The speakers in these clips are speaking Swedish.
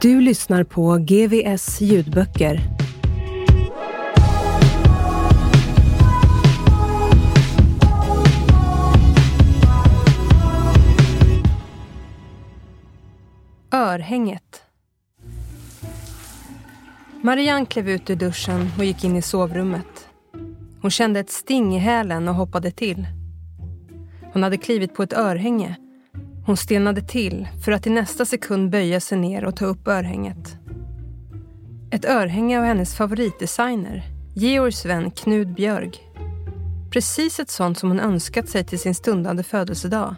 Du lyssnar på GVS ljudböcker. Örhänget. Marianne klev ut ur duschen och gick in i sovrummet. Hon kände ett sting i hälen och hoppade till. Hon hade klivit på ett örhänge. Hon stelnade till för att i nästa sekund böja sig ner och ta upp örhänget. Ett örhänge av hennes favoritdesigner, Georgs vän Knud Björg. Precis ett sånt som hon önskat sig till sin stundande födelsedag.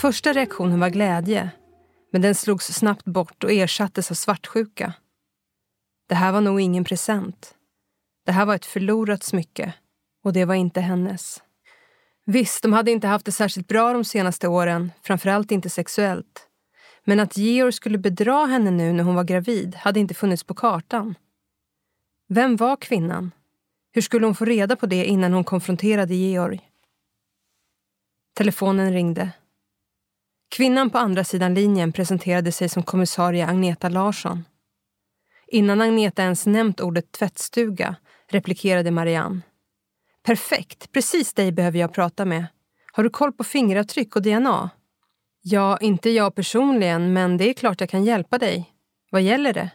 Första reaktionen var glädje, men den slogs snabbt bort och ersattes av svartsjuka. Det här var nog ingen present. Det här var ett förlorat smycke och det var inte hennes. Visst, de hade inte haft det särskilt bra de senaste åren, framförallt inte sexuellt. Men att Georg skulle bedra henne nu när hon var gravid hade inte funnits på kartan. Vem var kvinnan? Hur skulle hon få reda på det innan hon konfronterade Georg? Telefonen ringde. Kvinnan på andra sidan linjen presenterade sig som kommissarie Agneta Larsson. Innan Agneta ens nämnt ordet tvättstuga replikerade Marianne. Perfekt, precis dig behöver jag prata med. Har du koll på fingeravtryck och DNA? Ja, inte jag personligen, men det är klart jag kan hjälpa dig. Vad gäller det?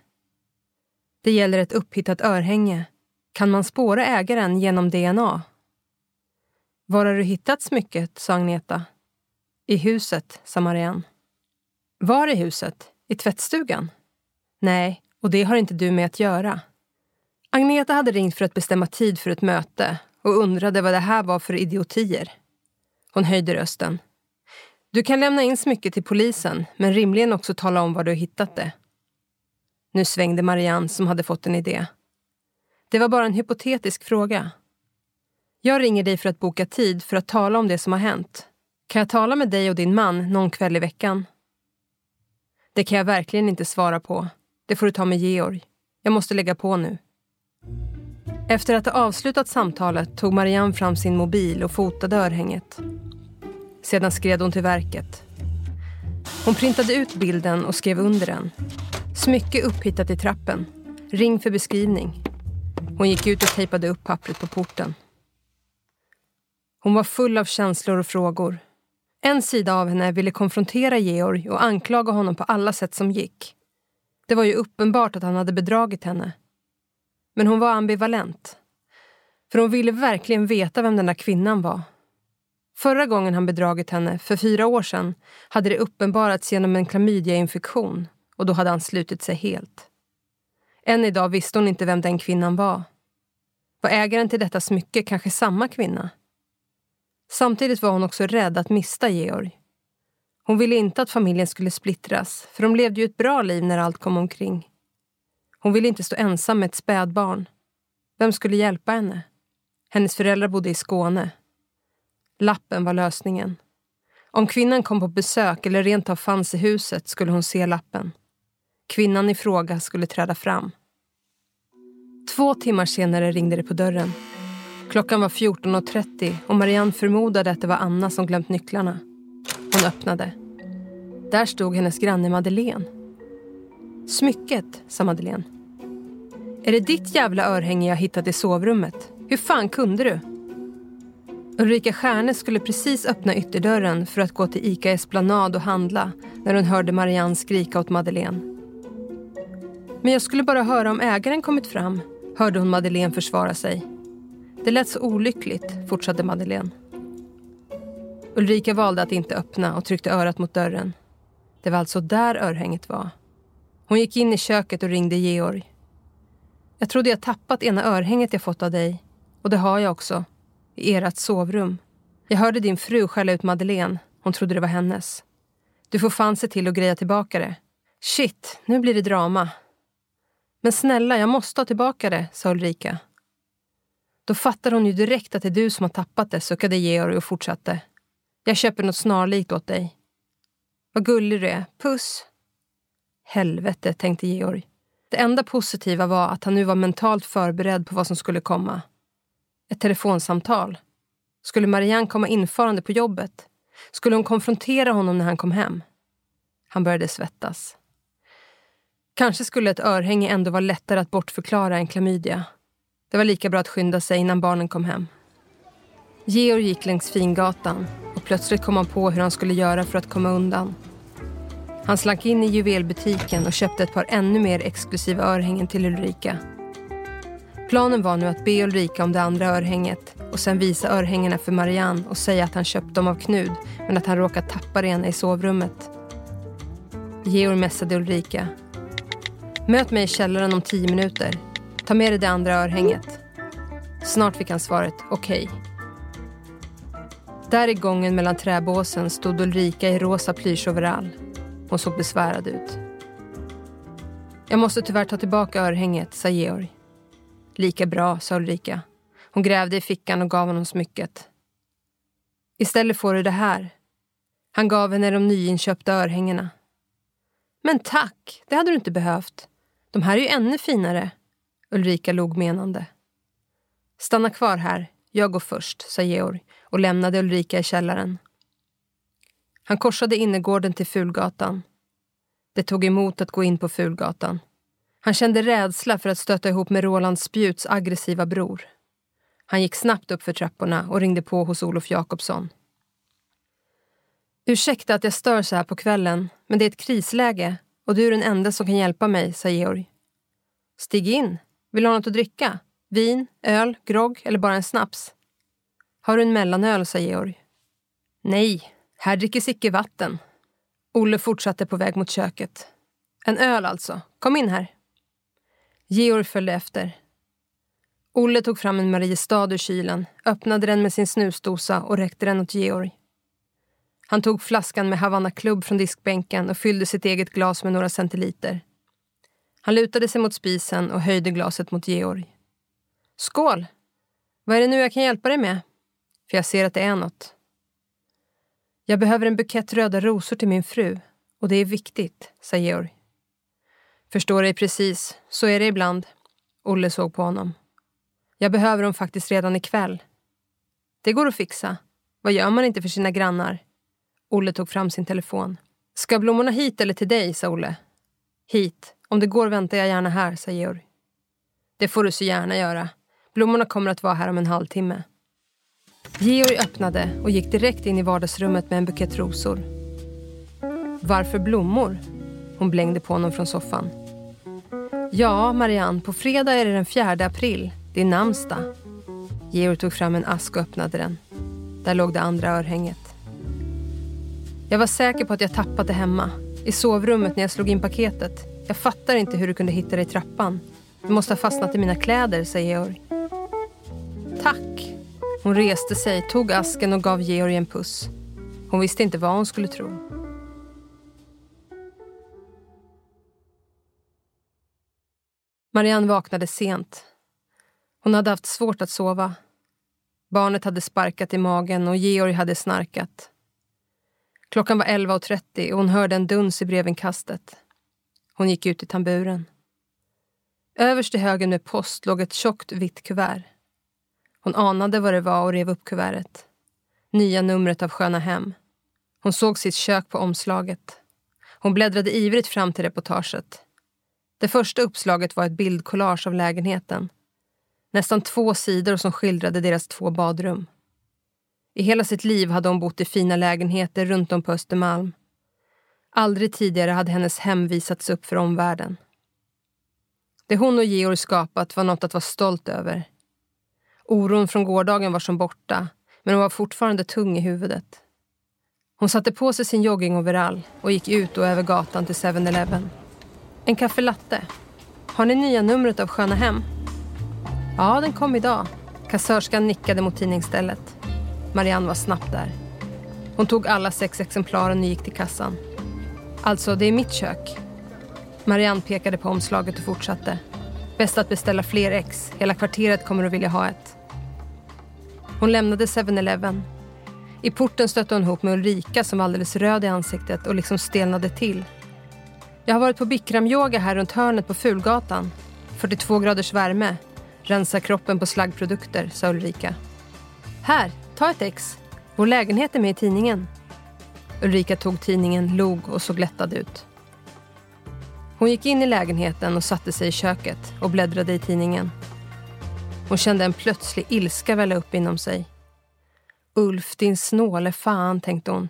Det gäller ett upphittat örhänge. Kan man spåra ägaren genom DNA? Var har du hittat smycket? sa Agneta. I huset, sa Marianne. Var i huset? I tvättstugan? Nej, och det har inte du med att göra. Agneta hade ringt för att bestämma tid för ett möte och undrade vad det här var för idiotier. Hon höjde rösten. Du kan lämna in smycket till polisen, men rimligen också tala om var du hittat det. Nu svängde Marianne som hade fått en idé. Det var bara en hypotetisk fråga. Jag ringer dig för att boka tid för att tala om det som har hänt. Kan jag tala med dig och din man någon kväll i veckan? Det kan jag verkligen inte svara på. Det får du ta med Georg. Jag måste lägga på nu. Efter att ha avslutat samtalet tog Marianne fram sin mobil och fotade örhänget. Sedan skred hon till verket. Hon printade ut bilden och skrev under den. Smycke upphittat i trappen. Ring för beskrivning. Hon gick ut och tejpade upp pappret på porten. Hon var full av känslor och frågor. En sida av henne ville konfrontera Georg och anklaga honom på alla sätt som gick. Det var ju uppenbart att han hade bedragit henne. Men hon var ambivalent. För hon ville verkligen veta vem den där kvinnan var. Förra gången han bedragit henne, för fyra år sedan, hade det uppenbarats genom en klamydiainfektion och då hade han slutit sig helt. Än idag visste hon inte vem den kvinnan var. Var ägaren till detta smycke kanske samma kvinna? Samtidigt var hon också rädd att mista Georg. Hon ville inte att familjen skulle splittras, för de levde ju ett bra liv när allt kom omkring. Hon ville inte stå ensam med ett spädbarn. Vem skulle hjälpa henne? Hennes föräldrar bodde i Skåne. Lappen var lösningen. Om kvinnan kom på besök eller rent av fanns i huset skulle hon se lappen. Kvinnan i fråga skulle träda fram. Två timmar senare ringde det på dörren. Klockan var 14.30 och Marianne förmodade att det var Anna som glömt nycklarna. Hon öppnade. Där stod hennes granne Madeleine. Smycket, sa Madeleine. Är det ditt jävla örhänge jag hittat i sovrummet? Hur fan kunde du? Ulrika Stjärne skulle precis öppna ytterdörren för att gå till ICA Esplanad och handla när hon hörde Marianne skrika åt Madeleine. Men jag skulle bara höra om ägaren kommit fram, hörde hon Madeleine försvara sig. Det lät så olyckligt, fortsatte Madeleine. Ulrika valde att inte öppna och tryckte örat mot dörren. Det var alltså där örhänget var. Hon gick in i köket och ringde Georg. Jag trodde jag tappat ena örhänget jag fått av dig. Och det har jag också. I ert sovrum. Jag hörde din fru skälla ut Madeleine. Hon trodde det var hennes. Du får fan se till att greja tillbaka det. Shit, nu blir det drama. Men snälla, jag måste ha tillbaka det, sa Ulrika. Då fattar hon ju direkt att det är du som har tappat det, suckade Georg och fortsatte. Jag köper något snarlikt åt dig. Vad gullig du är. Puss. Helvete, tänkte Georg. Det enda positiva var att han nu var mentalt förberedd på vad som skulle komma. Ett telefonsamtal. Skulle Marianne komma infarande på jobbet? Skulle hon konfrontera honom när han kom hem? Han började svettas. Kanske skulle ett örhänge ändå vara lättare att bortförklara än klamydia. Det var lika bra att skynda sig innan barnen kom hem. Georg gick längs Fingatan och plötsligt kom han på hur han skulle göra för att komma undan. Han slank in i juvelbutiken och köpte ett par ännu mer exklusiva örhängen till Ulrika. Planen var nu att be Ulrika om det andra örhänget och sen visa örhängena för Marianne och säga att han köpt dem av Knud men att han råkat tappa det ena i sovrummet. Georg mässade Ulrika. Möt mig i källaren om tio minuter. Ta med dig det andra örhänget. Snart fick han svaret okej. Okay. Där i gången mellan träbåsen stod Ulrika i rosa plyschoverall. Hon såg besvärad ut. Jag måste tyvärr ta tillbaka örhänget, sa Georg. Lika bra, sa Ulrika. Hon grävde i fickan och gav honom smycket. Istället får du det här. Han gav henne de nyinköpta örhängena. Men tack, det hade du inte behövt. De här är ju ännu finare. Ulrika log menande. Stanna kvar här, jag går först, sa Georg och lämnade Ulrika i källaren. Han korsade innergården till Fulgatan. Det tog emot att gå in på Fulgatan. Han kände rädsla för att stöta ihop med Roland Spjuts aggressiva bror. Han gick snabbt upp för trapporna och ringde på hos Olof Jakobsson. Ursäkta att jag stör så här på kvällen, men det är ett krisläge och du är den enda som kan hjälpa mig, sa Georg. Stig in. Vill du ha något att dricka? Vin, öl, grogg eller bara en snaps? Har du en mellanöl, sa Georg. Nej, här drickes icke vatten. Olle fortsatte på väg mot köket. En öl alltså. Kom in här. Georg följde efter. Olle tog fram en Mariestad ur kylen, öppnade den med sin snusdosa och räckte den åt Georg. Han tog flaskan med Havanna Club från diskbänken och fyllde sitt eget glas med några centiliter. Han lutade sig mot spisen och höjde glaset mot Georg. Skål! Vad är det nu jag kan hjälpa dig med? För jag ser att det är något. Jag behöver en bukett röda rosor till min fru och det är viktigt, sa Georg. Förstår dig precis, så är det ibland. Olle såg på honom. Jag behöver dem faktiskt redan ikväll. Det går att fixa. Vad gör man inte för sina grannar? Olle tog fram sin telefon. Ska blommorna hit eller till dig, sa Olle. Hit. Om det går väntar jag gärna här, sa Georg. Det får du så gärna göra. Blommorna kommer att vara här om en halvtimme. Georg öppnade och gick direkt in i vardagsrummet med en bukett rosor. Varför blommor? Hon blängde på honom från soffan. Ja, Marianne, på fredag är det den 4 april. Det är namnsdag. Georg tog fram en ask och öppnade den. Där låg det andra örhänget. Jag var säker på att jag tappat det hemma. I sovrummet när jag slog in paketet. Jag fattar inte hur du kunde hitta det i trappan. Det måste ha fastnat i mina kläder, säger Georg. Tack. Hon reste sig, tog asken och gav Georg en puss. Hon visste inte vad hon skulle tro. Marianne vaknade sent. Hon hade haft svårt att sova. Barnet hade sparkat i magen och Georg hade snarkat. Klockan var 11.30 och hon hörde en duns i brevinkastet. Hon gick ut i tamburen. Överst i högen med post låg ett tjockt vitt kuvert. Hon anade vad det var och rev upp kuvertet. Nya numret av Sköna Hem. Hon såg sitt kök på omslaget. Hon bläddrade ivrigt fram till reportaget. Det första uppslaget var ett bildkollage av lägenheten. Nästan två sidor som skildrade deras två badrum. I hela sitt liv hade hon bott i fina lägenheter runt om på Östermalm. Aldrig tidigare hade hennes hem visats upp för omvärlden. Det hon och Georg skapat var något att vara stolt över. Oron från gårdagen var som borta, men hon var fortfarande tung i huvudet. Hon satte på sig sin joggingoverall och gick ut och över gatan till 7-Eleven. En kaffe latte. Har ni nya numret av Sköna Hem? Ja, den kom idag. Kassörskan nickade mot tidningsstället. Marianne var snabbt där. Hon tog alla sex exemplaren och gick till kassan. Alltså, det är mitt kök. Marianne pekade på omslaget och fortsatte. Bäst att beställa fler ex. Hela kvarteret kommer att vilja ha ett. Hon lämnade 7-Eleven. I porten stötte hon ihop med Ulrika som var alldeles röd i ansiktet och liksom stelnade till. Jag har varit på bikramyoga här runt hörnet på Fulgatan. 42 graders värme. Rensa kroppen på slaggprodukter, sa Ulrika. Här, ta ett ex. Vår lägenhet är med i tidningen. Ulrika tog tidningen, log och såg lättad ut. Hon gick in i lägenheten och satte sig i köket och bläddrade i tidningen. Hon kände en plötslig ilska välla upp inom sig. Ulf, din snåle fan, tänkte hon.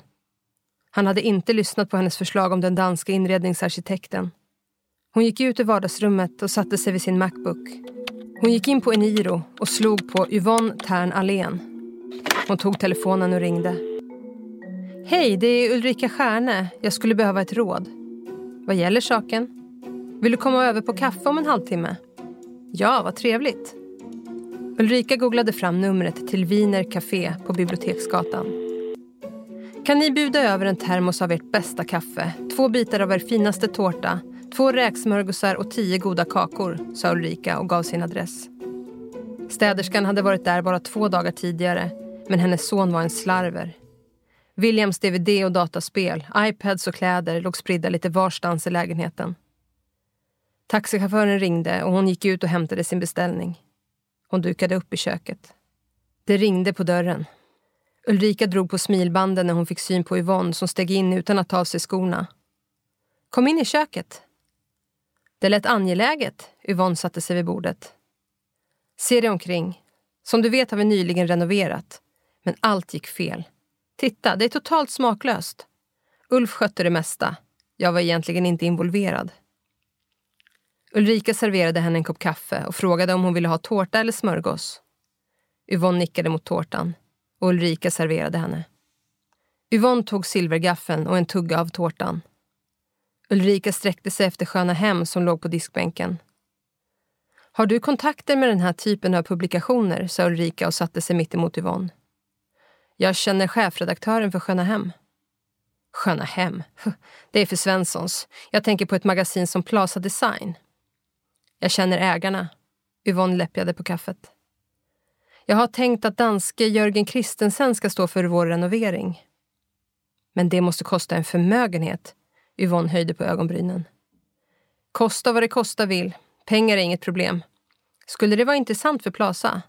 Han hade inte lyssnat på hennes förslag om den danska inredningsarkitekten. Hon gick ut ur vardagsrummet och satte sig vid sin Macbook. Hon gick in på Eniro och slog på Yvonne Tern Allén. Hon tog telefonen och ringde. Hej, det är Ulrika Stjärne. Jag skulle behöva ett råd. Vad gäller saken? Vill du komma över på kaffe om en halvtimme? Ja, vad trevligt. Ulrika googlade fram numret till Wiener Café på Biblioteksgatan. Kan ni bjuda över en termos av ert bästa kaffe, två bitar av er finaste tårta, två räksmörgåsar och tio goda kakor, sa Ulrika och gav sin adress. Städerskan hade varit där bara två dagar tidigare, men hennes son var en slarver. Williams dvd och dataspel, iPads och kläder låg spridda lite varstans i lägenheten. Taxichauffören ringde och hon gick ut och hämtade sin beställning. Hon dukade upp i köket. Det ringde på dörren. Ulrika drog på smilbanden när hon fick syn på Yvonne som steg in utan att ta av sig skorna. Kom in i köket. Det lät angeläget. Yvonne satte sig vid bordet. Se dig omkring. Som du vet har vi nyligen renoverat. Men allt gick fel. Titta, det är totalt smaklöst. Ulf skötte det mesta. Jag var egentligen inte involverad. Ulrika serverade henne en kopp kaffe och frågade om hon ville ha tårta eller smörgås. Yvonne nickade mot tårtan och Ulrika serverade henne. Yvonne tog silvergaffeln och en tugga av tårtan. Ulrika sträckte sig efter Sköna Hem som låg på diskbänken. Har du kontakter med den här typen av publikationer? sa Ulrika och satte sig mitt emot Yvonne. Jag känner chefredaktören för Sköna Hem. Sköna Hem? Det är för Svenssons. Jag tänker på ett magasin som Plaza Design. Jag känner ägarna. Yvonne läppjade på kaffet. Jag har tänkt att danske Jörgen Kristensen ska stå för vår renovering. Men det måste kosta en förmögenhet. Yvonne höjde på ögonbrynen. Kosta vad det kosta vill. Pengar är inget problem. Skulle det vara intressant för Plaza?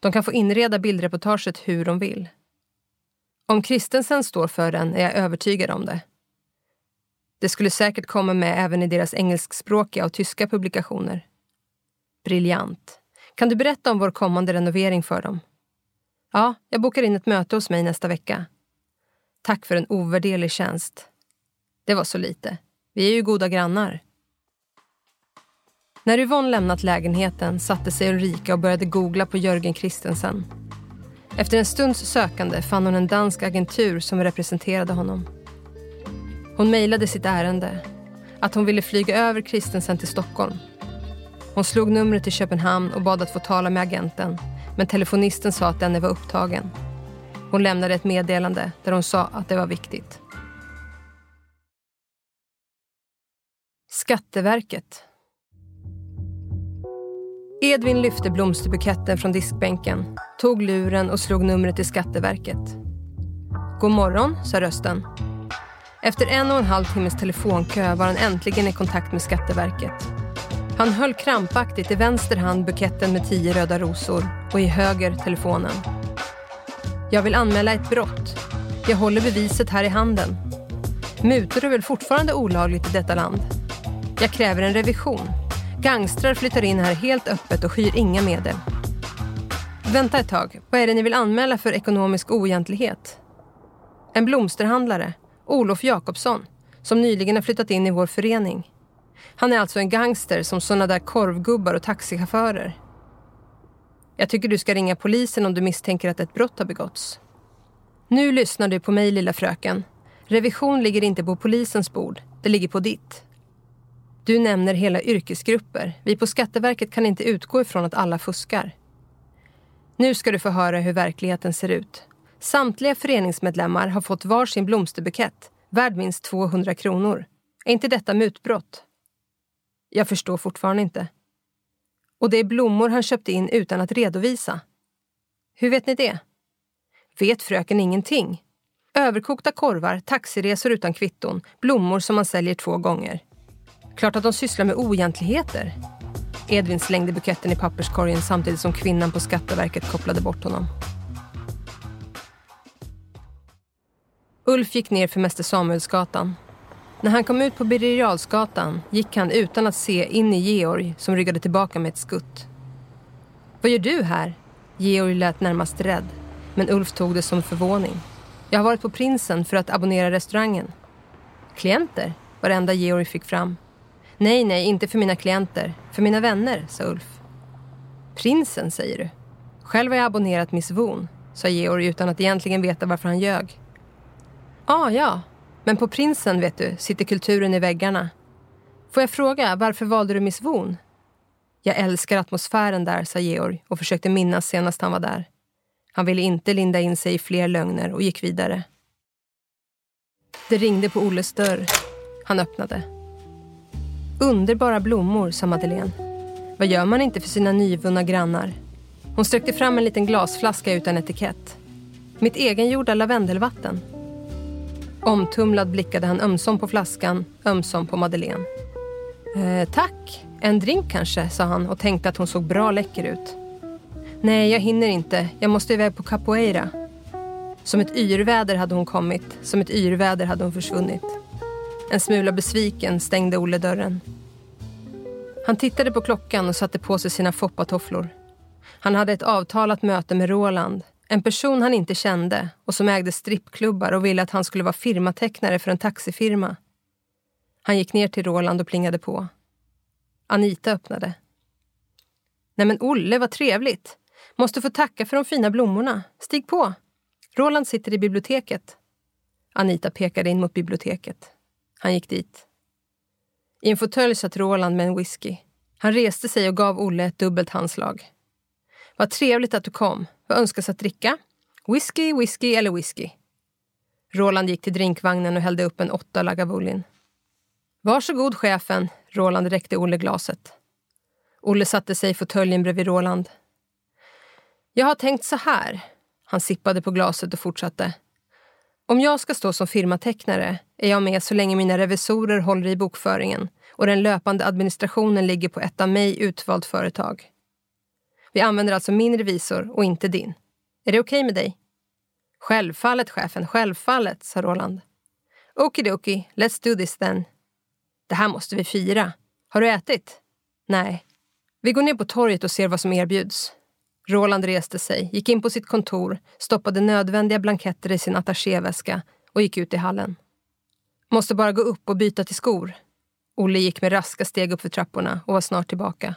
De kan få inreda bildreportaget hur de vill. Om Kristensen står för den är jag övertygad om det. Det skulle säkert komma med även i deras engelskspråkiga och tyska publikationer. Briljant. Kan du berätta om vår kommande renovering för dem? Ja, jag bokar in ett möte hos mig nästa vecka. Tack för en ovärderlig tjänst. Det var så lite. Vi är ju goda grannar. När Yvonne lämnat lägenheten satte sig Ulrika och började googla på Jörgen Kristensen. Efter en stunds sökande fann hon en dansk agentur som representerade honom. Hon mejlade sitt ärende. Att hon ville flyga över Kristensen till Stockholm. Hon slog numret till Köpenhamn och bad att få tala med agenten. Men telefonisten sa att denne var upptagen. Hon lämnade ett meddelande där hon sa att det var viktigt. Skatteverket. Edvin lyfte blomsterbuketten från diskbänken, tog luren och slog numret till Skatteverket. God morgon, sa rösten. Efter en och en halv timmes telefonkö var han äntligen i kontakt med Skatteverket. Han höll krampaktigt i vänster hand buketten med tio röda rosor och i höger telefonen. Jag vill anmäla ett brott. Jag håller beviset här i handen. Mutor är väl fortfarande olagligt i detta land? Jag kräver en revision. Gangstrar flyttar in här helt öppet och skyr inga medel. Vänta ett tag. Vad är det ni vill anmäla för ekonomisk oegentlighet? En blomsterhandlare, Olof Jakobsson, som nyligen har flyttat in i vår förening. Han är alltså en gangster som såna där korvgubbar och taxichaufförer. Jag tycker du ska ringa polisen om du misstänker att ett brott har begåtts. Nu lyssnar du på mig, lilla fröken. Revision ligger inte på polisens bord, det ligger på ditt. Du nämner hela yrkesgrupper. Vi på Skatteverket kan inte utgå ifrån att alla fuskar. Nu ska du få höra hur verkligheten ser ut. Samtliga föreningsmedlemmar har fått var sin blomsterbukett, värd minst 200 kronor. Är inte detta mutbrott? Jag förstår fortfarande inte. Och det är blommor han köpte in utan att redovisa. Hur vet ni det? Vet fröken ingenting? Överkokta korvar, taxiresor utan kvitton, blommor som man säljer två gånger. Klart att de sysslar med oegentligheter. Edvin slängde buketten i papperskorgen samtidigt som kvinnan på Skatteverket kopplade bort honom. Ulf gick ner för Mäster Samuelsgatan. När han kom ut på Birger gick han utan att se in i Georg som ryggade tillbaka med ett skutt. Vad gör du här? Georg lät närmast rädd, men Ulf tog det som förvåning. Jag har varit på Prinsen för att abonnera restaurangen. Klienter? var det enda Georg fick fram. Nej, nej, inte för mina klienter. För mina vänner, sa Ulf. Prinsen, säger du? Själv har jag abonnerat Miss Von, sa Georg utan att egentligen veta varför han ljög. Ah, ja, men på Prinsen, vet du, sitter kulturen i väggarna. Får jag fråga, varför valde du Miss Von? Jag älskar atmosfären där, sa Georg och försökte minnas senast han var där. Han ville inte linda in sig i fler lögner och gick vidare. Det ringde på Olles dörr. Han öppnade. Underbara blommor, sa Madeleine. Vad gör man inte för sina nyvunna grannar? Hon sträckte fram en liten glasflaska utan etikett. Mitt egengjorda lavendelvatten. Omtumlad blickade han ömsom på flaskan, ömsom på Madeleine. Eh, tack. En drink kanske, sa han och tänkte att hon såg bra läcker ut. Nej, jag hinner inte. Jag måste iväg på capoeira. Som ett yrväder hade hon kommit, som ett yrväder hade hon försvunnit. En smula besviken stängde Olle dörren. Han tittade på klockan och satte på sig sina foppatofflor. Han hade ett avtalat möte med Roland, en person han inte kände och som ägde strippklubbar och ville att han skulle vara firmatecknare för en taxifirma. Han gick ner till Roland och plingade på. Anita öppnade. Nej men Olle, vad trevligt. Måste få tacka för de fina blommorna. Stig på. Roland sitter i biblioteket. Anita pekade in mot biblioteket. Han gick dit. I en fåtölj satt Roland med en whisky. Han reste sig och gav Olle ett dubbelt handslag. Vad trevligt att du kom. Vad önskas att dricka? Whisky, whisky eller whisky? Roland gick till drinkvagnen och hällde upp en åtta Lagavulin. Varsågod chefen. Roland räckte Olle glaset. Olle satte sig i fåtöljen bredvid Roland. Jag har tänkt så här. Han sippade på glaset och fortsatte. Om jag ska stå som firmatecknare är jag med så länge mina revisorer håller i bokföringen och den löpande administrationen ligger på ett av mig utvalt företag. Vi använder alltså min revisor och inte din. Är det okej okay med dig? Självfallet, chefen. Självfallet, sa Roland. Okidoki, let's do this then. Det här måste vi fira. Har du ätit? Nej. Vi går ner på torget och ser vad som erbjuds. Roland reste sig, gick in på sitt kontor, stoppade nödvändiga blanketter i sin attachéväska och gick ut i hallen. Måste bara gå upp och byta till skor. Olle gick med raska steg upp för trapporna och var snart tillbaka.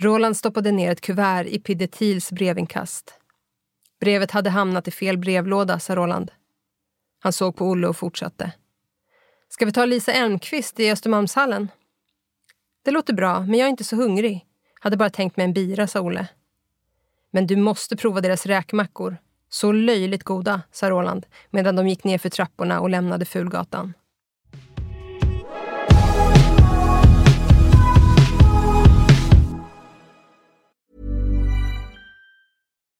Roland stoppade ner ett kuvert i Pidetils brevinkast. Brevet hade hamnat i fel brevlåda, sa Roland. Han såg på Olle och fortsatte. Ska vi ta Lisa Elmqvist i Östermalmshallen? Det låter bra, men jag är inte så hungrig. Hade bara tänkt mig en bira, sa Olle. Men du måste prova deras räkmackor. Så löjligt goda, sa Roland medan de gick ner för trapporna och lämnade Fulgatan.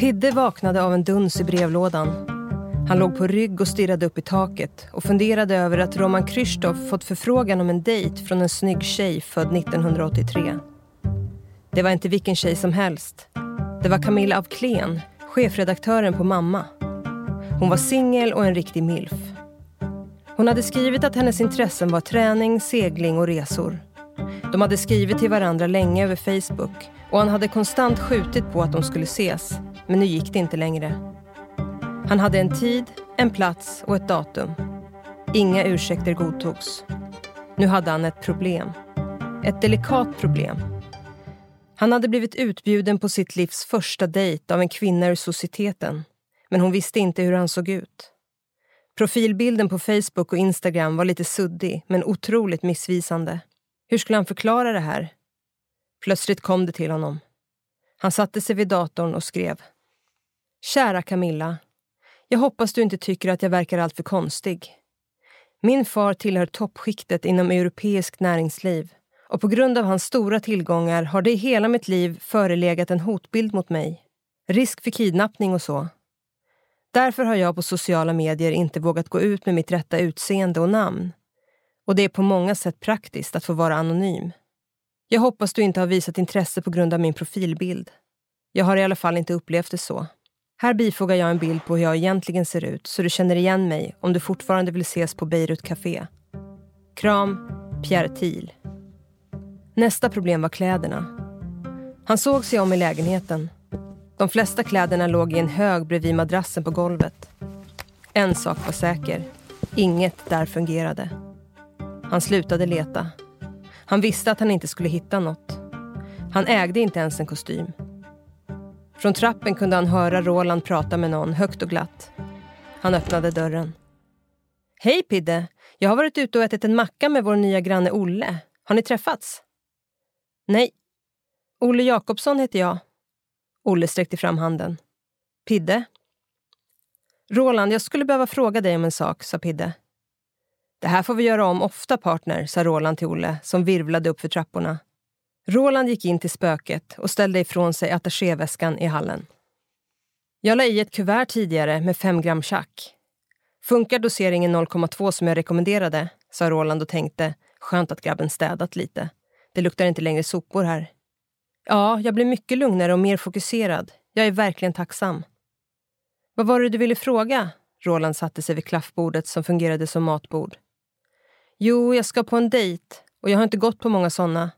Pidde vaknade av en duns i brevlådan. Han låg på rygg och stirrade upp i taket och funderade över att Roman Krzysztof fått förfrågan om en dejt från en snygg tjej född 1983. Det var inte vilken tjej som helst. Det var Camilla af Kleen, chefredaktören på Mamma. Hon var singel och en riktig milf. Hon hade skrivit att hennes intressen var träning, segling och resor. De hade skrivit till varandra länge över Facebook och han hade konstant skjutit på att de skulle ses. Men nu gick det inte längre. Han hade en tid, en plats och ett datum. Inga ursäkter godtogs. Nu hade han ett problem. Ett delikat problem. Han hade blivit utbjuden på sitt livs första dejt av en kvinna ur societeten. Men hon visste inte hur han såg ut. Profilbilden på Facebook och Instagram var lite suddig, men otroligt missvisande. Hur skulle han förklara det här? Plötsligt kom det till honom. Han satte sig vid datorn och skrev. Kära Camilla. Jag hoppas du inte tycker att jag verkar alltför konstig. Min far tillhör toppskiktet inom europeiskt näringsliv och på grund av hans stora tillgångar har det i hela mitt liv förelegat en hotbild mot mig. Risk för kidnappning och så. Därför har jag på sociala medier inte vågat gå ut med mitt rätta utseende och namn. Och det är på många sätt praktiskt att få vara anonym. Jag hoppas du inte har visat intresse på grund av min profilbild. Jag har i alla fall inte upplevt det så. Här bifogar jag en bild på hur jag egentligen ser ut så du känner igen mig om du fortfarande vill ses på Beirut Café. Kram, Pierre Thiel. Nästa problem var kläderna. Han såg sig om i lägenheten. De flesta kläderna låg i en hög bredvid madrassen på golvet. En sak var säker. Inget där fungerade. Han slutade leta. Han visste att han inte skulle hitta något. Han ägde inte ens en kostym. Från trappen kunde han höra Roland prata med någon högt och glatt. Han öppnade dörren. Hej Pidde! Jag har varit ute och ätit en macka med vår nya granne Olle. Har ni träffats? Nej. Olle Jakobsson heter jag. Olle sträckte fram handen. Pidde? Roland, jag skulle behöva fråga dig om en sak, sa Pidde. Det här får vi göra om ofta, partner, sa Roland till Olle som virvlade upp för trapporna. Roland gick in till spöket och ställde ifrån sig attachéväskan i hallen. Jag la i ett kuvert tidigare med fem gram chack. Funkar doseringen 0,2 som jag rekommenderade, sa Roland och tänkte, skönt att grabben städat lite. Det luktar inte längre sopor här. Ja, jag blir mycket lugnare och mer fokuserad. Jag är verkligen tacksam. Vad var det du ville fråga? Roland satte sig vid klaffbordet som fungerade som matbord. Jo, jag ska på en dejt och jag har inte gått på många sådana.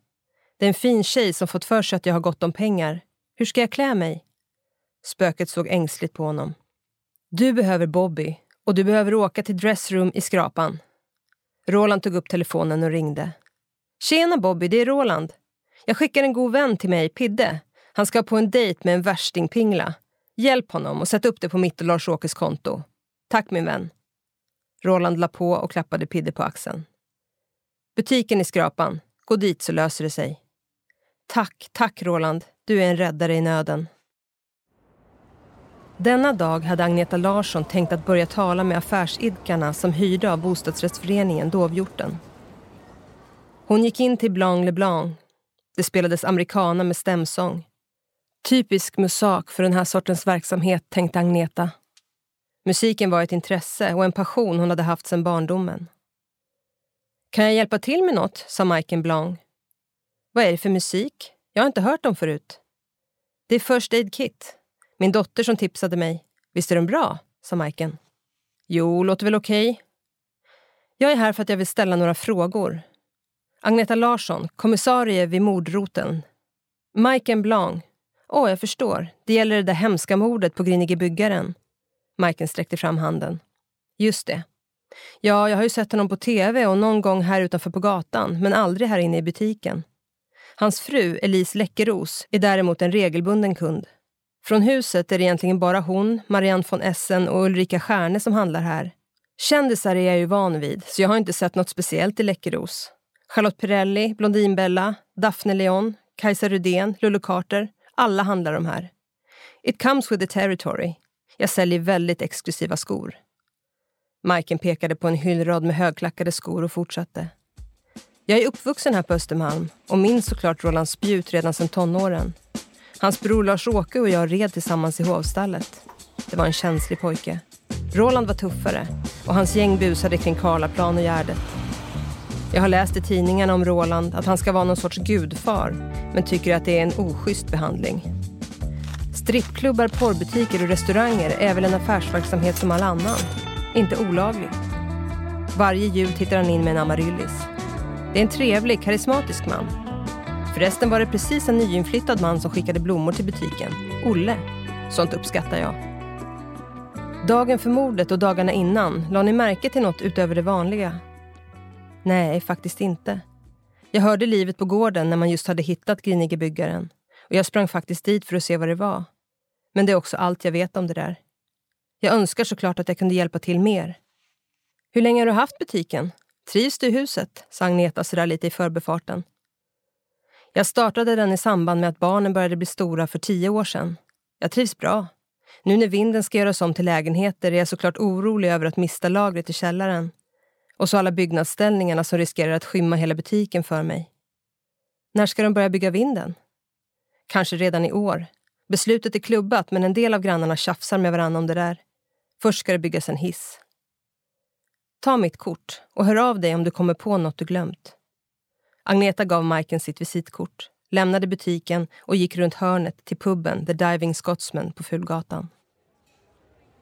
Det är en fin tjej som fått för sig att jag har gott om pengar. Hur ska jag klä mig? Spöket såg ängsligt på honom. Du behöver Bobby och du behöver åka till Dressroom i Skrapan. Roland tog upp telefonen och ringde. Tjena Bobby, det är Roland. Jag skickar en god vän till mig, Pidde. Han ska på en dejt med en värstingpingla. Hjälp honom och sätt upp det på mitt och Lars-Åkes konto. Tack min vän. Roland la på och klappade Pidde på axeln. Butiken i Skrapan. Gå dit så löser det sig. Tack, tack Roland. Du är en räddare i nöden. Denna dag hade Agneta Larsson tänkt att börja tala med affärsidkarna som hyrde av bostadsrättsföreningen Dovhjorten. Hon gick in till Blanc Le Blanc. Det spelades americana med stämsång. Typisk musak för den här sortens verksamhet, tänkte Agneta. Musiken var ett intresse och en passion hon hade haft sedan barndomen. Kan jag hjälpa till med något? sa Majken Blanc. Vad är det för musik? Jag har inte hört dem förut. Det är First Aid Kit. Min dotter som tipsade mig. Visst är den bra? sa Majken. Jo, låter väl okej. Okay. Jag är här för att jag vill ställa några frågor. Agneta Larsson, kommissarie vid mordroten. Majken Blanc. Åh, oh, jag förstår. Det gäller det där hemska mordet på Grinige byggaren. Majken sträckte fram handen. Just det. Ja, jag har ju sett honom på tv och någon gång här utanför på gatan, men aldrig här inne i butiken. Hans fru, Elise Läckeros, är däremot en regelbunden kund. Från huset är det egentligen bara hon, Marianne von Essen och Ulrika Stjärne som handlar här. Kändisar är jag ju van vid, så jag har inte sett något speciellt i Läckeros. Charlotte Perrelli, Blondinbella, Daphne Leon, Kajsa Rudén, Lulu Carter. Alla handlar de här. It comes with the territory. Jag säljer väldigt exklusiva skor. Majken pekade på en hyllrad med högklackade skor och fortsatte. Jag är uppvuxen här på Östermalm och minns såklart Roland Spjut redan sedan tonåren. Hans bror Lars-Åke och jag red tillsammans i hovstallet. Det var en känslig pojke. Roland var tuffare och hans gäng busade kring Karlaplan och Gärdet. Jag har läst i tidningarna om Roland att han ska vara någon sorts gudfar men tycker att det är en oschysst behandling. Strippklubbar, porrbutiker och restauranger är väl en affärsverksamhet som all annan. Inte olaglig. Varje jul tittar han in med en amaryllis. Det är en trevlig, karismatisk man. Förresten var det precis en nyinflyttad man som skickade blommor till butiken. Olle. Sånt uppskattar jag. Dagen för mordet och dagarna innan, la ni märke till något utöver det vanliga? Nej, faktiskt inte. Jag hörde livet på gården när man just hade hittat Grinigebyggaren. Och jag sprang faktiskt dit för att se vad det var. Men det är också allt jag vet om det där. Jag önskar såklart att jag kunde hjälpa till mer. Hur länge har du haft butiken? Trivs du i huset? sa Agneta sådär lite i förbefarten. Jag startade den i samband med att barnen började bli stora för tio år sedan. Jag trivs bra. Nu när vinden ska göras om till lägenheter är jag såklart orolig över att mista lagret i källaren. Och så alla byggnadsställningarna som riskerar att skymma hela butiken för mig. När ska de börja bygga vinden? Kanske redan i år. Beslutet är klubbat men en del av grannarna tjafsar med varandra om det där. Först ska det byggas en hiss. Ta mitt kort och hör av dig om du kommer på något du glömt. Agneta gav Majken sitt visitkort, lämnade butiken och gick runt hörnet till puben The Diving Scotsman på Fulgatan.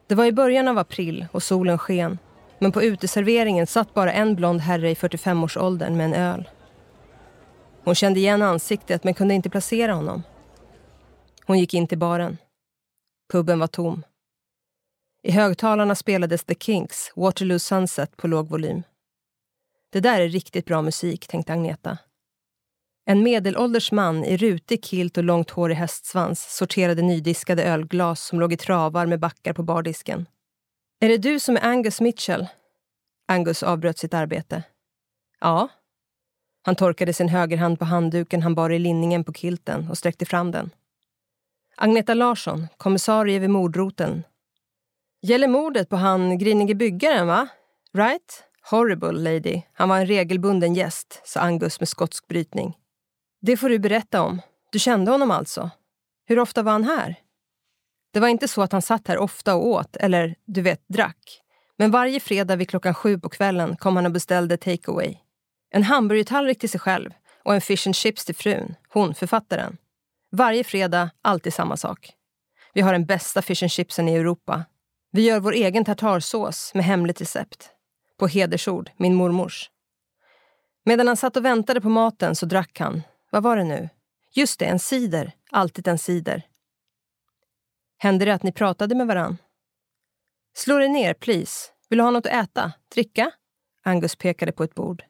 Det var i början av april och solen sken men på uteserveringen satt bara en blond herre i 45-årsåldern med en öl. Hon kände igen ansiktet men kunde inte placera honom. Hon gick in till baren. Puben var tom. I högtalarna spelades The Kinks, Waterloo Sunset på låg volym. Det där är riktigt bra musik, tänkte Agneta. En medelålders man i rutig kilt och långt hår i hästsvans sorterade nydiskade ölglas som låg i travar med backar på bardisken. Är det du som är Angus Mitchell? Angus avbröt sitt arbete. Ja. Han torkade sin högerhand på handduken han bar i linningen på kilten och sträckte fram den. Agneta Larsson, kommissarie vid mordroten. Gäller mordet på han grinige byggaren, va? Right? Horrible lady. Han var en regelbunden gäst, sa Angus med skotsk brytning. Det får du berätta om. Du kände honom alltså? Hur ofta var han här? Det var inte så att han satt här ofta och åt, eller du vet, drack. Men varje fredag vid klockan sju på kvällen kom han och beställde takeaway. En hamburgertallrik till sig själv och en fish and chips till frun, hon författaren. Varje fredag, alltid samma sak. Vi har den bästa fish and chipsen i Europa. Vi gör vår egen tartarsås med hemligt recept. På hedersord, min mormors. Medan han satt och väntade på maten så drack han. Vad var det nu? Just det, en cider. Alltid en cider. Hände det att ni pratade med varann? Slå dig ner, please. Vill du ha något att äta? Dricka? Angus pekade på ett bord.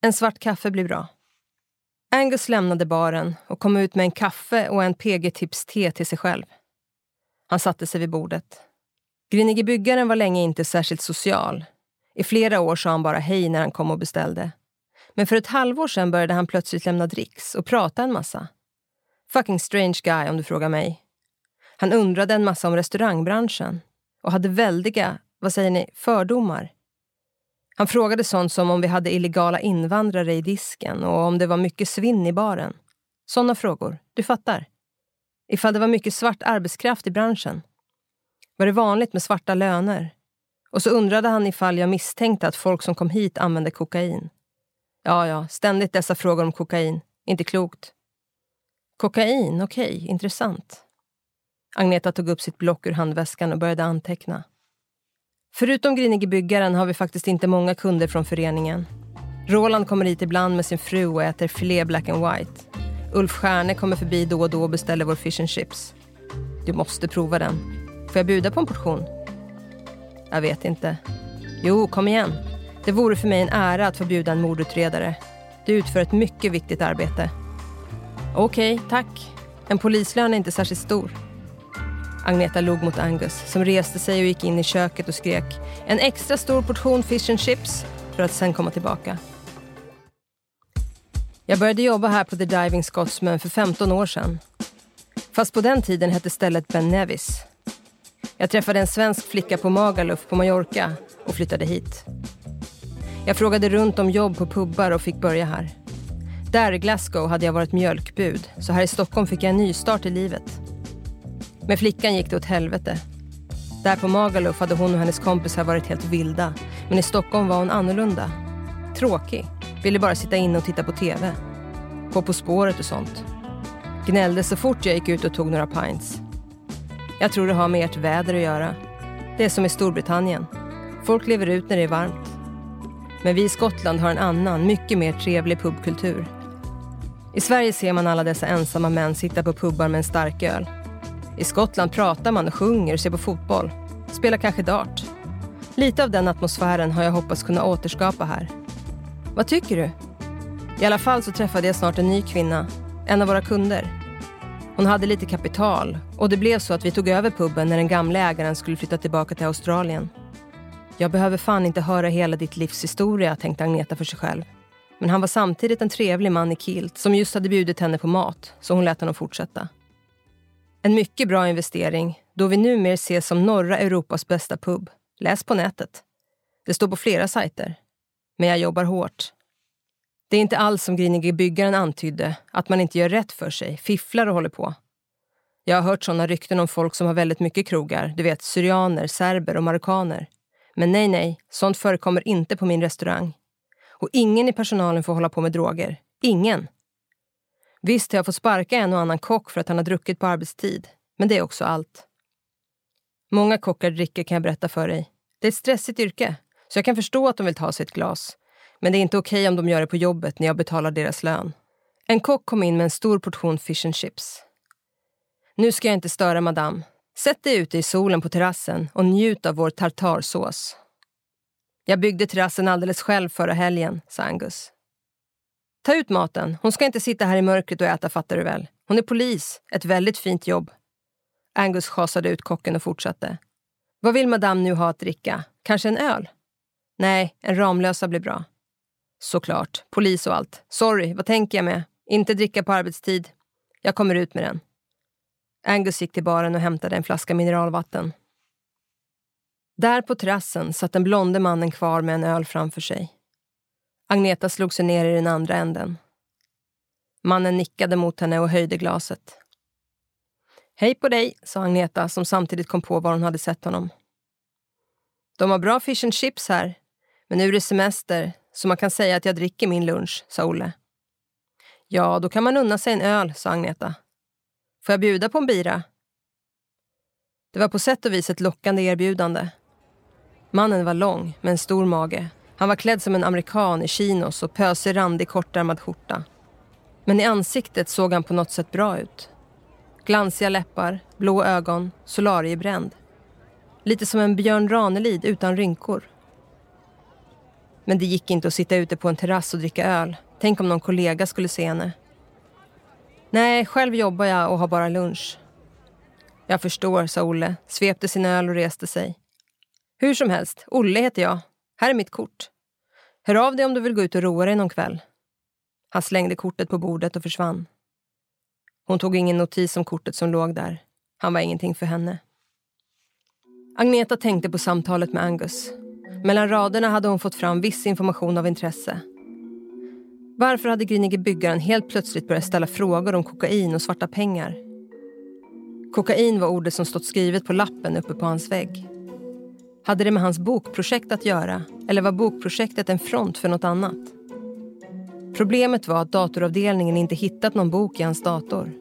En svart kaffe blir bra. Angus lämnade baren och kom ut med en kaffe och en PG-tips-te till sig själv. Han satte sig vid bordet. Grinige byggaren var länge inte särskilt social. I flera år sa han bara hej när han kom och beställde. Men för ett halvår sedan började han plötsligt lämna dricks och prata en massa. Fucking strange guy om du frågar mig. Han undrade en massa om restaurangbranschen och hade väldiga, vad säger ni, fördomar. Han frågade sånt som om vi hade illegala invandrare i disken och om det var mycket svinn i baren. Såna frågor, du fattar. Ifall det var mycket svart arbetskraft i branschen. Var det vanligt med svarta löner? Och så undrade han ifall jag misstänkte att folk som kom hit använde kokain. Ja, ja, ständigt dessa frågor om kokain. Inte klokt. Kokain, okej, okay, intressant. Agneta tog upp sitt block ur handväskan och började anteckna. Förutom Grinige byggaren har vi faktiskt inte många kunder från föreningen. Roland kommer hit ibland med sin fru och äter filé black and white. Ulf Stjärne kommer förbi då och då och beställer vår fish and chips. Du måste prova den. Får jag bjuda på en portion? Jag vet inte. Jo, kom igen. Det vore för mig en ära att få bjuda en mordutredare. Du utför ett mycket viktigt arbete. Okej, okay, tack. En polislön är inte särskilt stor. Agneta log mot Angus som reste sig och gick in i köket och skrek en extra stor portion fish and chips för att sen komma tillbaka. Jag började jobba här på The Diving Scotsman för 15 år sedan. Fast på den tiden hette stället Ben Nevis. Jag träffade en svensk flicka på Magaluf på Mallorca och flyttade hit. Jag frågade runt om jobb på pubbar och fick börja här. Där i Glasgow hade jag varit mjölkbud, så här i Stockholm fick jag en nystart i livet. Med flickan gick det åt helvete. Där på Magaluf hade hon och hennes kompisar varit helt vilda. Men i Stockholm var hon annorlunda. Tråkig. Ville bara sitta inne och titta på TV. Gå På spåret och sånt. Gnällde så fort jag gick ut och tog några pints. Jag tror det har med ert väder att göra. Det är som i Storbritannien. Folk lever ut när det är varmt. Men vi i Skottland har en annan, mycket mer trevlig pubkultur. I Sverige ser man alla dessa ensamma män sitta på pubbar med en stark öl. I Skottland pratar man och sjunger och ser på fotboll. Spelar kanske dart. Lite av den atmosfären har jag hoppats kunna återskapa här. Vad tycker du? I alla fall så träffade jag snart en ny kvinna, en av våra kunder. Hon hade lite kapital och det blev så att vi tog över puben när den gamla ägaren skulle flytta tillbaka till Australien. Jag behöver fan inte höra hela ditt livs historia, tänkte Agneta för sig själv. Men han var samtidigt en trevlig man i kilt som just hade bjudit henne på mat, så hon lät honom fortsätta. En mycket bra investering, då vi numera ses som norra Europas bästa pub. Läs på nätet. Det står på flera sajter. Men jag jobbar hårt. Det är inte alls som grinige byggaren antydde, att man inte gör rätt för sig, fifflar och håller på. Jag har hört sådana rykten om folk som har väldigt mycket krogar, du vet syrianer, serber och marockaner. Men nej, nej, sånt förekommer inte på min restaurang. Och ingen i personalen får hålla på med droger. Ingen. Visst har jag fått sparka en och annan kock för att han har druckit på arbetstid. Men det är också allt. Många kockar dricker kan jag berätta för dig. Det är ett stressigt yrke, så jag kan förstå att de vill ta sig ett glas. Men det är inte okej okay om de gör det på jobbet när jag betalar deras lön. En kock kom in med en stor portion fish and chips. Nu ska jag inte störa madame. Sätt dig ute i solen på terrassen och njut av vår tartarsås. Jag byggde terrassen alldeles själv förra helgen, sa Angus. Ta ut maten. Hon ska inte sitta här i mörkret och äta, fattar du väl. Hon är polis. Ett väldigt fint jobb. Angus schasade ut kocken och fortsatte. Vad vill madame nu ha att dricka? Kanske en öl? Nej, en Ramlösa blir bra. Såklart. Polis och allt. Sorry, vad tänker jag med? Inte dricka på arbetstid. Jag kommer ut med den. Angus gick till baren och hämtade en flaska mineralvatten. Där på terrassen satt den blonde mannen kvar med en öl framför sig. Agneta slog sig ner i den andra änden. Mannen nickade mot henne och höjde glaset. Hej på dig, sa Agneta som samtidigt kom på var hon hade sett honom. De har bra fish and chips här, men nu är det semester så man kan säga att jag dricker min lunch, sa Olle. Ja, då kan man unna sig en öl, sa Agneta. Får jag bjuda på en bira? Det var på sätt och vis ett lockande erbjudande. Mannen var lång, med en stor mage. Han var klädd som en amerikan i chinos och pösig randig kortärmad skjorta. Men i ansiktet såg han på något sätt bra ut. Glansiga läppar, blå ögon, solariebränd. Lite som en Björn Ranelid utan rynkor. Men det gick inte att sitta ute på en terrass och dricka öl. Tänk om någon kollega skulle se henne. Nej, själv jobbar jag och har bara lunch. Jag förstår, sa Olle, svepte sin öl och reste sig. Hur som helst, Olle heter jag. Här är mitt kort. Hör av dig om du vill gå ut och roa dig någon kväll. Han slängde kortet på bordet och försvann. Hon tog ingen notis om kortet som låg där. Han var ingenting för henne. Agneta tänkte på samtalet med Angus. Mellan raderna hade hon fått fram viss information av intresse. Varför hade grinige byggaren helt plötsligt börjat ställa frågor om kokain och svarta pengar? Kokain var ordet som stått skrivet på lappen uppe på hans vägg. Hade det med hans bokprojekt att göra eller var bokprojektet en front för något annat? Problemet var att datoravdelningen inte hittat någon bok i hans dator.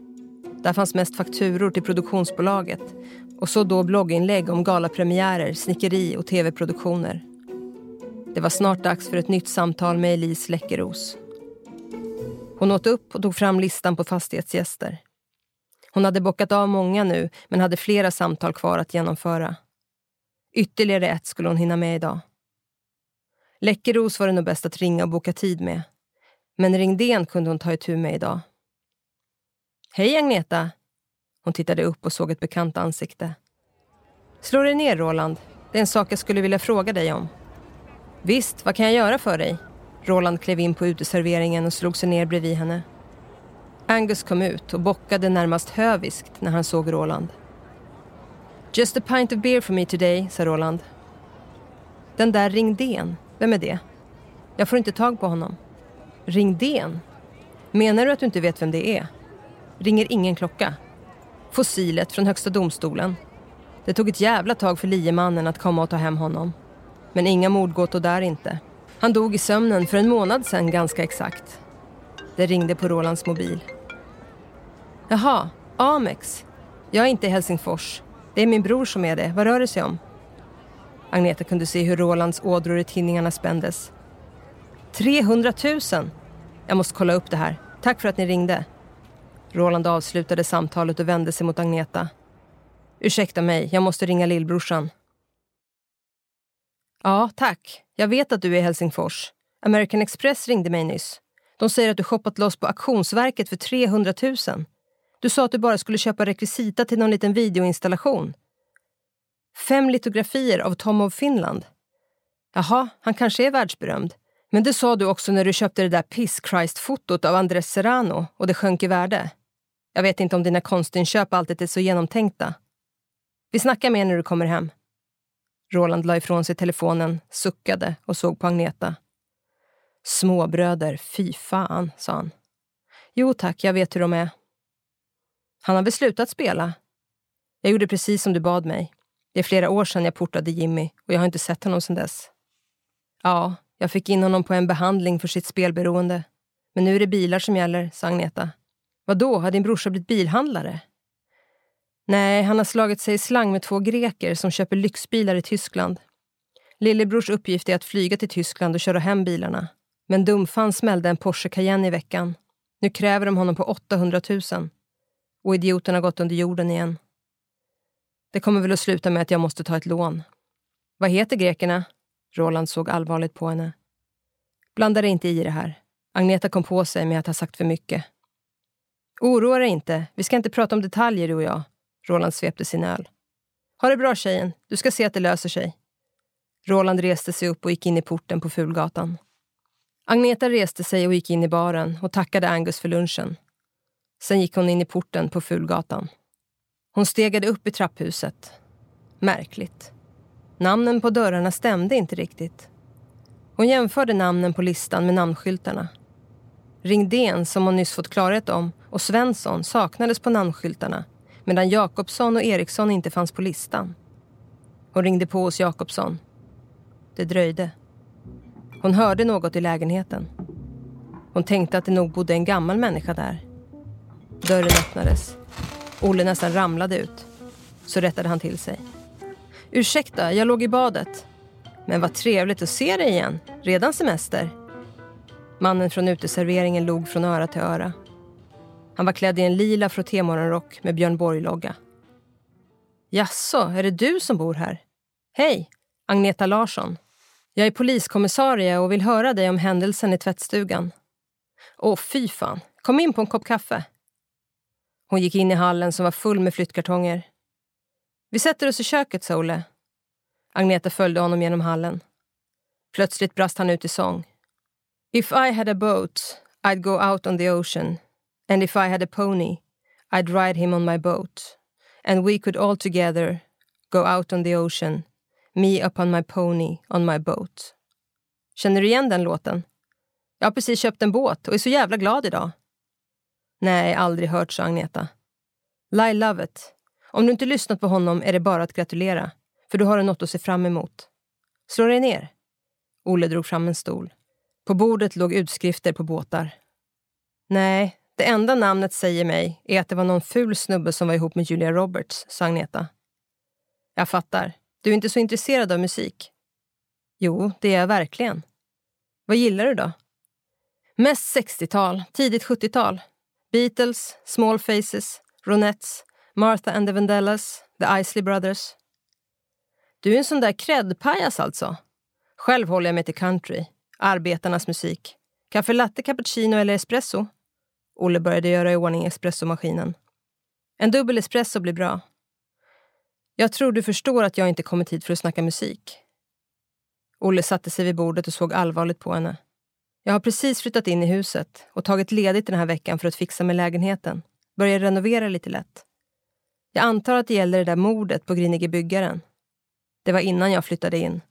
Där fanns mest fakturor till produktionsbolaget och så då blogginlägg om galapremiärer, snickeri och tv-produktioner. Det var snart dags för ett nytt samtal med Elise Läckeros. Hon åt upp och tog fram listan på fastighetsgäster. Hon hade bockat av många nu, men hade flera samtal kvar att genomföra. Ytterligare ett skulle hon hinna med idag. Läckeros var det nog bäst att ringa och boka tid med. Men Ringden kunde hon ta itu med idag. Hej Agneta! Hon tittade upp och såg ett bekant ansikte. Slå dig ner, Roland. Det är en sak jag skulle vilja fråga dig om. Visst, vad kan jag göra för dig? Roland klev in på uteserveringen och slog sig ner bredvid henne. Angus kom ut och bockade närmast höviskt när han såg Roland. Just a pint of beer for me today, sa Roland. Den där Ringdén, vem är det? Jag får inte tag på honom. Ringdén? Menar du att du inte vet vem det är? Ringer ingen klocka? Fossilet från Högsta domstolen. Det tog ett jävla tag för liemannen att komma och ta hem honom. Men inga mordgåtor där inte. Han dog i sömnen för en månad sedan ganska exakt. Det ringde på Rolands mobil. Jaha, Amex. Jag är inte i Helsingfors. Det är min bror som är det. Vad rör det sig om? Agneta kunde se hur Rolands ådror i tidningarna spändes. 300 000! Jag måste kolla upp det här. Tack för att ni ringde. Roland avslutade samtalet och vände sig mot Agneta. Ursäkta mig, jag måste ringa lillbrorsan. Ja, tack. Jag vet att du är i Helsingfors. American Express ringde mig nyss. De säger att du shoppat loss på auktionsverket för 300 000. Du sa att du bara skulle köpa rekvisita till någon liten videoinstallation. Fem litografier av Tom of Finland. Jaha, han kanske är världsberömd. Men det sa du också när du köpte det där Piss Christ-fotot av Andres Serrano och det sjönk i värde. Jag vet inte om dina konstinköp alltid är så genomtänkta. Vi snackar mer när du kommer hem. Roland la ifrån sig telefonen, suckade och såg på Agneta. Småbröder, fy fan, sa han. Jo tack, jag vet hur de är. Han har väl slutat spela? Jag gjorde precis som du bad mig. Det är flera år sedan jag portade Jimmy och jag har inte sett honom sedan dess. Ja, jag fick in honom på en behandling för sitt spelberoende. Men nu är det bilar som gäller, sa Agneta. Vadå, har din brorsa blivit bilhandlare? Nej, han har slagit sig i slang med två greker som köper lyxbilar i Tyskland. Lillebrors uppgift är att flyga till Tyskland och köra hem bilarna. Men dumfan smällde en Porsche Cayenne i veckan. Nu kräver de honom på 800 000. Och idioten har gått under jorden igen. Det kommer väl att sluta med att jag måste ta ett lån. Vad heter grekerna? Roland såg allvarligt på henne. Blanda dig inte i det här. Agneta kom på sig med att ha sagt för mycket. Oroa dig inte. Vi ska inte prata om detaljer, du och jag. Roland svepte sin öl. Ha det bra tjejen. Du ska se att det löser sig. Roland reste sig upp och gick in i porten på Fulgatan. Agneta reste sig och gick in i baren och tackade Angus för lunchen. Sen gick hon in i porten på Fulgatan. Hon stegade upp i trapphuset. Märkligt. Namnen på dörrarna stämde inte riktigt. Hon jämförde namnen på listan med namnskyltarna. Ringden, som hon nyss fått klarhet om, och Svensson saknades på namnskyltarna medan Jakobsson och Eriksson inte fanns på listan. Hon ringde på hos Jakobsson. Det dröjde. Hon hörde något i lägenheten. Hon tänkte att det nog bodde en gammal människa där. Dörren öppnades. Olle nästan ramlade ut. Så rättade han till sig. Ursäkta, jag låg i badet. Men vad trevligt att se dig igen. Redan semester. Mannen från uteserveringen log från öra till öra. Han var klädd i en lila frottémorgonrock med Björn Borg-logga. Jaså, är det du som bor här? Hej, Agneta Larsson. Jag är poliskommissarie och vill höra dig om händelsen i tvättstugan. Åh, fy fan. Kom in på en kopp kaffe. Hon gick in i hallen som var full med flyttkartonger. Vi sätter oss i köket, sa Olle. Agneta följde honom genom hallen. Plötsligt brast han ut i sång. If I had a boat I'd go out on the ocean And if I had a pony, I'd ride him on my boat, and we could all together go out on the ocean, me upon my pony on my boat. Känner du igen den låten? Jag har precis köpt en båt och är så jävla glad idag. Nej, aldrig hört, sa Agneta. Lie Lovett. Om du inte lyssnat på honom är det bara att gratulera, för du har något att se fram emot. Slå dig ner. Olle drog fram en stol. På bordet låg utskrifter på båtar. Nej, det enda namnet säger mig är att det var någon ful snubbe som var ihop med Julia Roberts, sa Agneta. Jag fattar. Du är inte så intresserad av musik? Jo, det är jag verkligen. Vad gillar du då? Mest 60-tal, tidigt 70-tal. Beatles, Small Faces, Ronettes, Martha and the Vandellas, The Isley Brothers. Du är en sån där kräddpajas alltså. Själv håller jag mig till country, arbetarnas musik. Kaffe latte, cappuccino eller espresso? Olle började göra i ordning espressomaskinen. En dubbel espresso blir bra. Jag tror du förstår att jag inte kommit hit för att snacka musik. Olle satte sig vid bordet och såg allvarligt på henne. Jag har precis flyttat in i huset och tagit ledigt den här veckan för att fixa med lägenheten. Börja renovera lite lätt. Jag antar att det gäller det där mordet på Grinige byggaren. Det var innan jag flyttade in.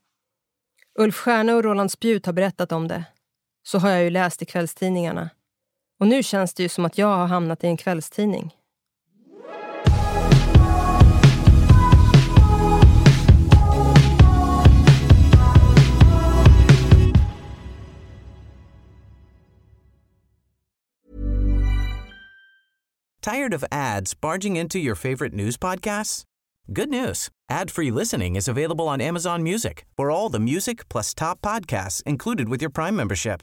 Ulf Stjärne och Roland Spjut har berättat om det. Så har jag ju läst i kvällstidningarna. Och nu känns det ju som att jag har hamnat i en kvällstidning. Tired of ads barging into your favorite news podcasts? Good news. Ad-free listening is available on Amazon Music for all the music plus top podcasts included with your Prime membership.